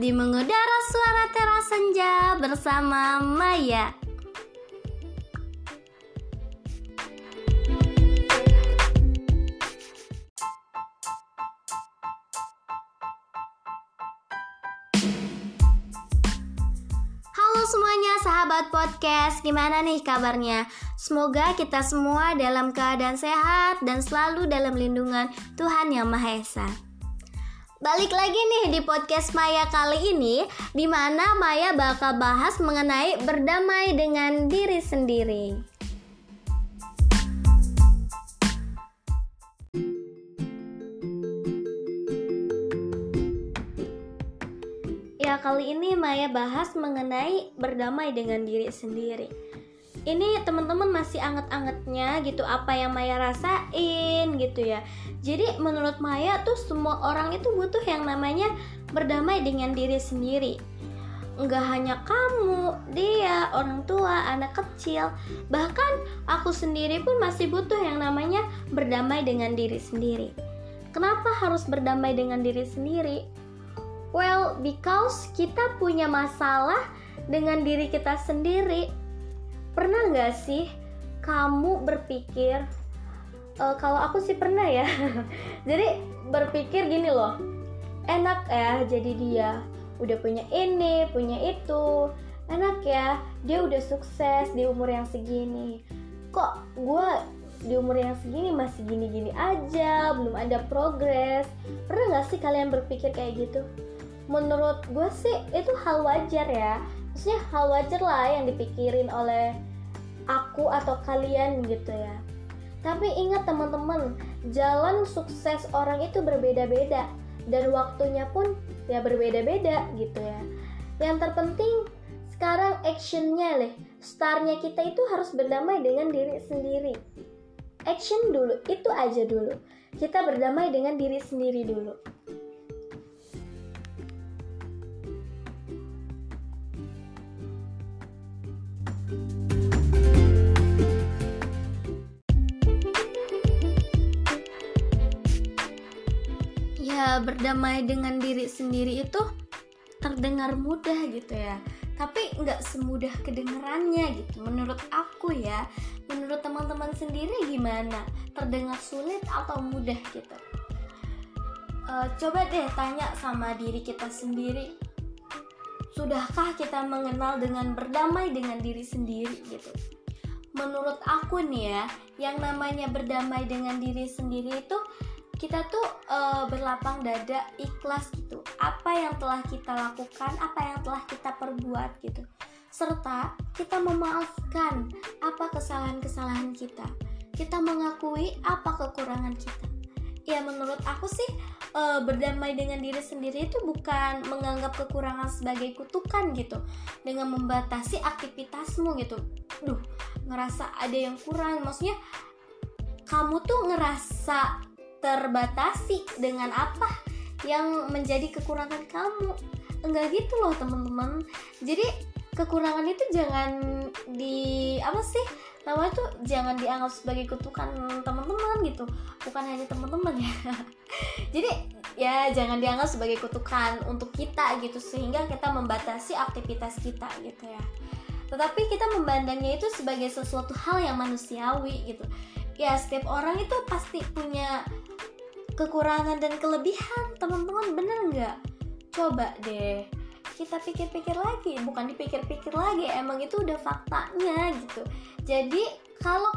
di mengudara suara teras senja bersama Maya. Halo semuanya sahabat podcast, gimana nih kabarnya? Semoga kita semua dalam keadaan sehat dan selalu dalam lindungan Tuhan Yang Maha Esa. Balik lagi nih di podcast Maya kali ini di mana Maya bakal bahas mengenai berdamai dengan diri sendiri. Ya, kali ini Maya bahas mengenai berdamai dengan diri sendiri. Ini teman-teman masih anget-angetnya gitu apa yang Maya rasain gitu ya. Jadi menurut Maya tuh semua orang itu butuh yang namanya berdamai dengan diri sendiri. Enggak hanya kamu, dia, orang tua, anak kecil, bahkan aku sendiri pun masih butuh yang namanya berdamai dengan diri sendiri. Kenapa harus berdamai dengan diri sendiri? Well, because kita punya masalah dengan diri kita sendiri. Pernah nggak sih kamu berpikir, uh, kalau aku sih pernah ya. jadi berpikir gini loh, enak ya jadi dia, udah punya ini, punya itu, enak ya, dia udah sukses di umur yang segini. Kok gue di umur yang segini masih gini-gini aja, belum ada progres. Pernah nggak sih kalian berpikir kayak gitu? menurut gue sih itu hal wajar ya maksudnya hal wajar lah yang dipikirin oleh aku atau kalian gitu ya. Tapi ingat teman-teman jalan sukses orang itu berbeda-beda. Dan waktunya pun ya berbeda-beda gitu ya. Yang terpenting sekarang actionnya leh. Startnya kita itu harus berdamai dengan diri sendiri. Action dulu itu aja dulu. Kita berdamai dengan diri sendiri dulu ya berdamai dengan diri sendiri itu terdengar mudah gitu ya. Tapi nggak semudah kedengarannya gitu. Menurut aku ya menurut teman-teman sendiri gimana? Terdengar sulit atau mudah gitu? Uh, coba deh tanya sama diri kita sendiri. Sudahkah kita mengenal dengan berdamai dengan diri sendiri gitu? Menurut aku nih ya yang namanya berdamai dengan diri sendiri itu kita tuh uh, berlapang dada ikhlas gitu. Apa yang telah kita lakukan apa yang telah kita perbuat gitu. Serta kita memaafkan apa kesalahan-kesalahan kita. Kita mengakui apa kekurangan kita. Ya menurut aku sih uh, berdamai dengan diri sendiri itu bukan menganggap kekurangan sebagai kutukan gitu. Dengan membatasi aktivitasmu gitu. Duh ngerasa ada yang kurang. Maksudnya kamu tuh ngerasa terbatasi dengan apa yang menjadi kekurangan kamu. Enggak gitu loh teman-teman. Jadi kekurangan itu jangan di apa sih namanya tuh jangan dianggap sebagai kutukan teman-teman gitu. Bukan hanya teman-teman ya. Jadi ya jangan dianggap sebagai kutukan untuk kita gitu sehingga kita membatasi aktivitas kita gitu ya. Tetapi kita memandangnya itu sebagai sesuatu hal yang manusiawi gitu. Ya setiap orang itu pasti punya kekurangan dan kelebihan teman-teman bener nggak? Coba deh kita pikir-pikir lagi bukan dipikir-pikir lagi emang itu udah faktanya gitu. Jadi kalau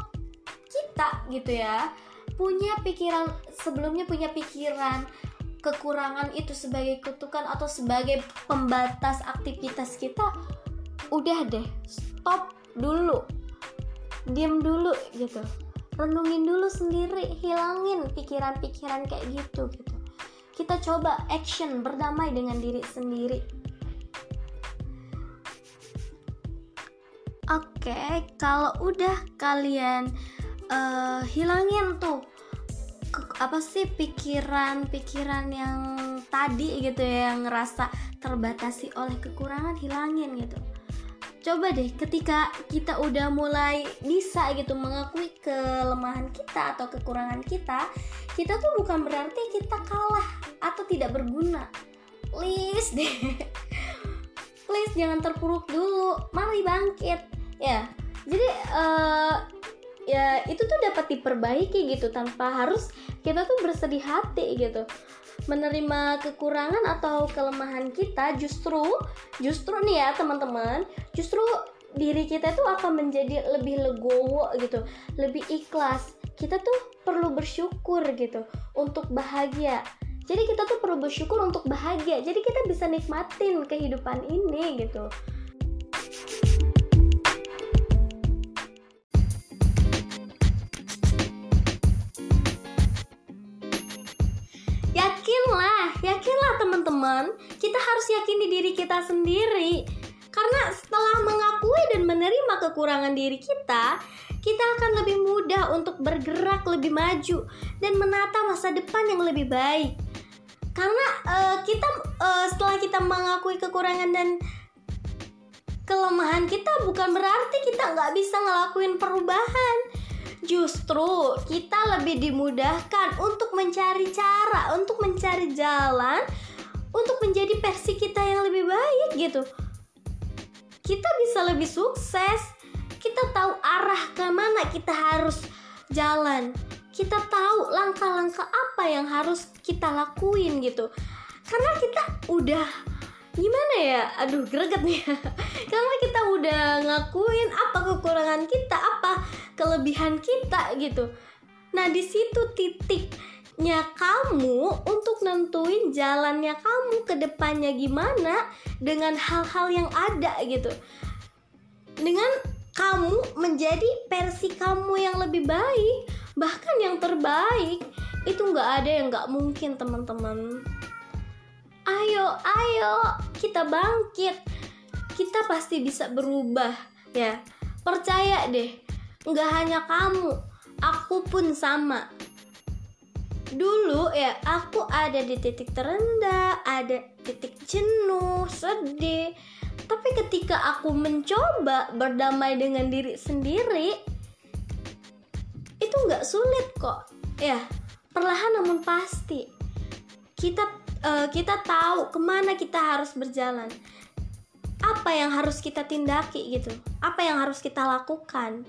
kita gitu ya punya pikiran sebelumnya punya pikiran kekurangan itu sebagai kutukan atau sebagai pembatas aktivitas kita udah deh stop dulu. Diam dulu gitu renungin dulu sendiri hilangin pikiran-pikiran kayak gitu gitu. Kita coba action berdamai dengan diri sendiri. Oke kalau udah kalian uh, hilangin tuh ke, apa sih pikiran-pikiran yang tadi gitu ya yang ngerasa terbatasi oleh kekurangan hilangin gitu coba deh ketika kita udah mulai bisa gitu mengakui kelemahan kita atau kekurangan kita kita tuh bukan berarti kita kalah atau tidak berguna. Please deh. Please jangan terpuruk dulu. Mari bangkit. Ya jadi uh, ya itu tuh dapat diperbaiki gitu tanpa harus kita tuh bersedih hati gitu menerima kekurangan atau kelemahan kita justru justru nih ya teman-teman justru diri kita tuh akan menjadi lebih legowo gitu lebih ikhlas. Kita tuh perlu bersyukur gitu untuk bahagia. Jadi kita tuh perlu bersyukur untuk bahagia. Jadi kita bisa nikmatin kehidupan ini gitu teman-teman kita harus yakini diri kita sendiri. Karena setelah mengakui dan menerima kekurangan diri kita kita akan lebih mudah untuk bergerak lebih maju dan menata masa depan yang lebih baik. Karena uh, kita uh, setelah kita mengakui kekurangan dan kelemahan kita bukan berarti kita nggak bisa ngelakuin perubahan. Justru kita lebih dimudahkan untuk mencari cara untuk mencari jalan untuk menjadi versi kita yang lebih baik gitu. Kita bisa lebih sukses. Kita tahu arah ke mana kita harus jalan. Kita tahu langkah-langkah apa yang harus kita lakuin gitu. Karena kita udah gimana ya? Aduh greget nih. Karena kita udah ngakuin apa kekurangan kita apa kelebihan kita gitu. Nah di situ titiknya kamu untuk nentuin jalannya kamu ke depannya gimana dengan hal-hal yang ada gitu. Dengan kamu menjadi versi kamu yang lebih baik bahkan yang terbaik. Itu nggak ada yang nggak mungkin teman-teman. Ayo ayo kita bangkit. Kita pasti bisa berubah ya. Percaya deh nggak hanya kamu aku pun sama dulu ya aku ada di titik terendah ada titik jenuh sedih. Tapi ketika aku mencoba berdamai dengan diri sendiri itu nggak sulit kok. Ya perlahan namun pasti. Kita uh, kita tahu ke mana kita harus berjalan. Apa yang harus kita tindaki gitu? Apa yang harus kita lakukan?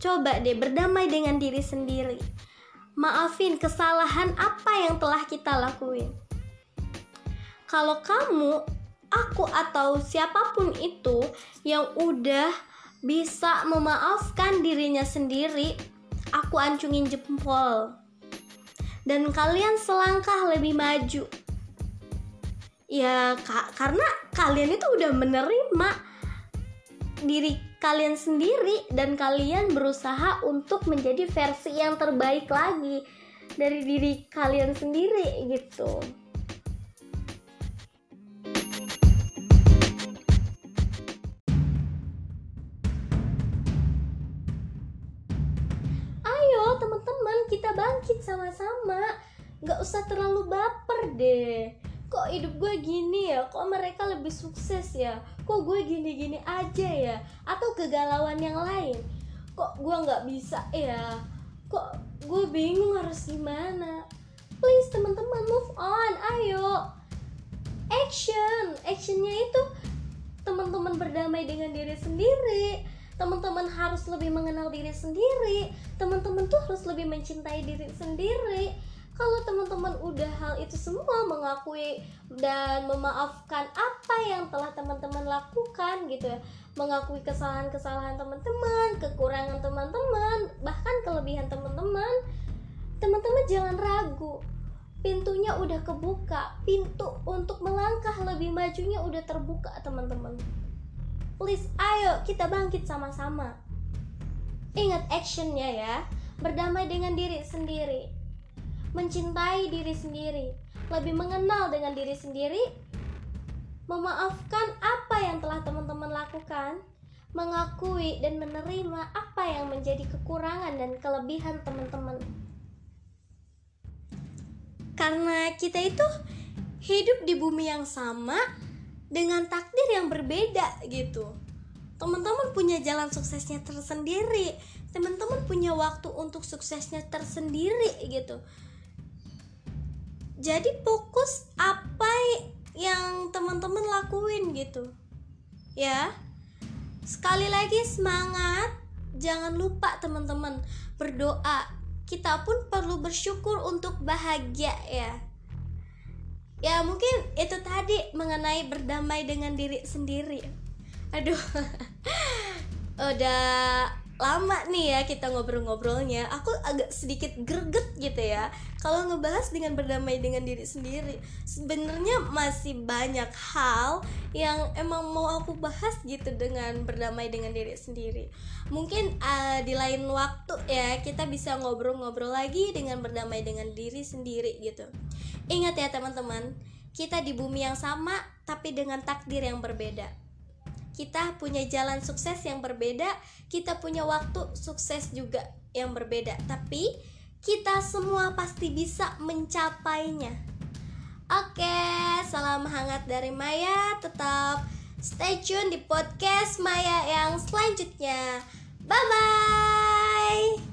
Coba deh berdamai dengan diri sendiri maafin kesalahan apa yang telah kita lakuin kalau kamu aku atau siapa pun itu yang udah bisa memaafkan dirinya sendiri, aku ancungin jempol. Dan kalian selangkah lebih maju. Ya, ka karena kalian itu udah menerima diri kalian sendiri dan kalian berusaha untuk menjadi versi yang terbaik lagi dari diri kalian sendiri gitu. bangkit sama-sama nggak usah terlalu baper deh kok hidup gue gini ya? Kok mereka lebih sukses ya? Kok gue gini-gini aja ya? Atau kegalauan yang lain? Kok gue nggak bisa ya? Kok gue bingung harus gimana? Please teman-teman move on. Ayo. Action. Actionnya itu teman-teman berdamai dengan diri sendiri. Teman-teman harus lebih mengenal diri sendiri. Teman-teman tuh harus lebih mencintai diri sendiri kalau teman-teman udah hal itu semua mengakui dan memaafkan apa yang telah teman-teman lakukan gitu ya. Mengakui kesalahan-kesalahan teman-teman kekurangan teman-teman bahkan kelebihan teman-teman teman-teman jangan ragu. Pintunya udah kebuka pintu untuk melangkah lebih majunya udah terbuka teman-teman. Please, ayo kita bangkit sama-sama. Ingat actionnya ya, berdamai dengan diri sendiri, mencintai diri sendiri, lebih mengenal dengan diri sendiri, memaafkan apa yang telah teman-teman lakukan, mengakui dan menerima apa yang menjadi kekurangan dan kelebihan teman-teman. Karena kita itu hidup di bumi yang sama, dengan takdir yang berbeda gitu teman-teman punya jalan suksesnya tersendiri teman-teman punya waktu untuk suksesnya tersendiri gitu jadi fokus apa yang teman-teman lakuin gitu. Ya. Sekali lagi semangat. Jangan lupa teman-teman berdoa. Kita pun perlu bersyukur untuk bahagia ya. Ya mungkin itu tadi mengenai berdamai dengan diri sendiri. Aduh. Udah lama nih ya kita ngobrol-ngobrolnya. Aku agak sedikit greget gitu ya. Kalau ngebahas dengan berdamai dengan diri sendiri sebenarnya masih banyak hal yang emang mau aku bahas gitu dengan berdamai dengan diri sendiri. Mungkin uh, di lain waktu ya kita bisa ngobrol-ngobrol lagi dengan berdamai dengan diri sendiri gitu. Ingat ya teman-teman kita di bumi yang sama tapi dengan takdir yang berbeda kita punya jalan sukses yang berbeda, kita punya waktu sukses juga yang berbeda, tapi kita semua pasti bisa mencapainya. Oke, salam hangat dari Maya. Tetap stay tune di podcast Maya yang selanjutnya. Bye bye.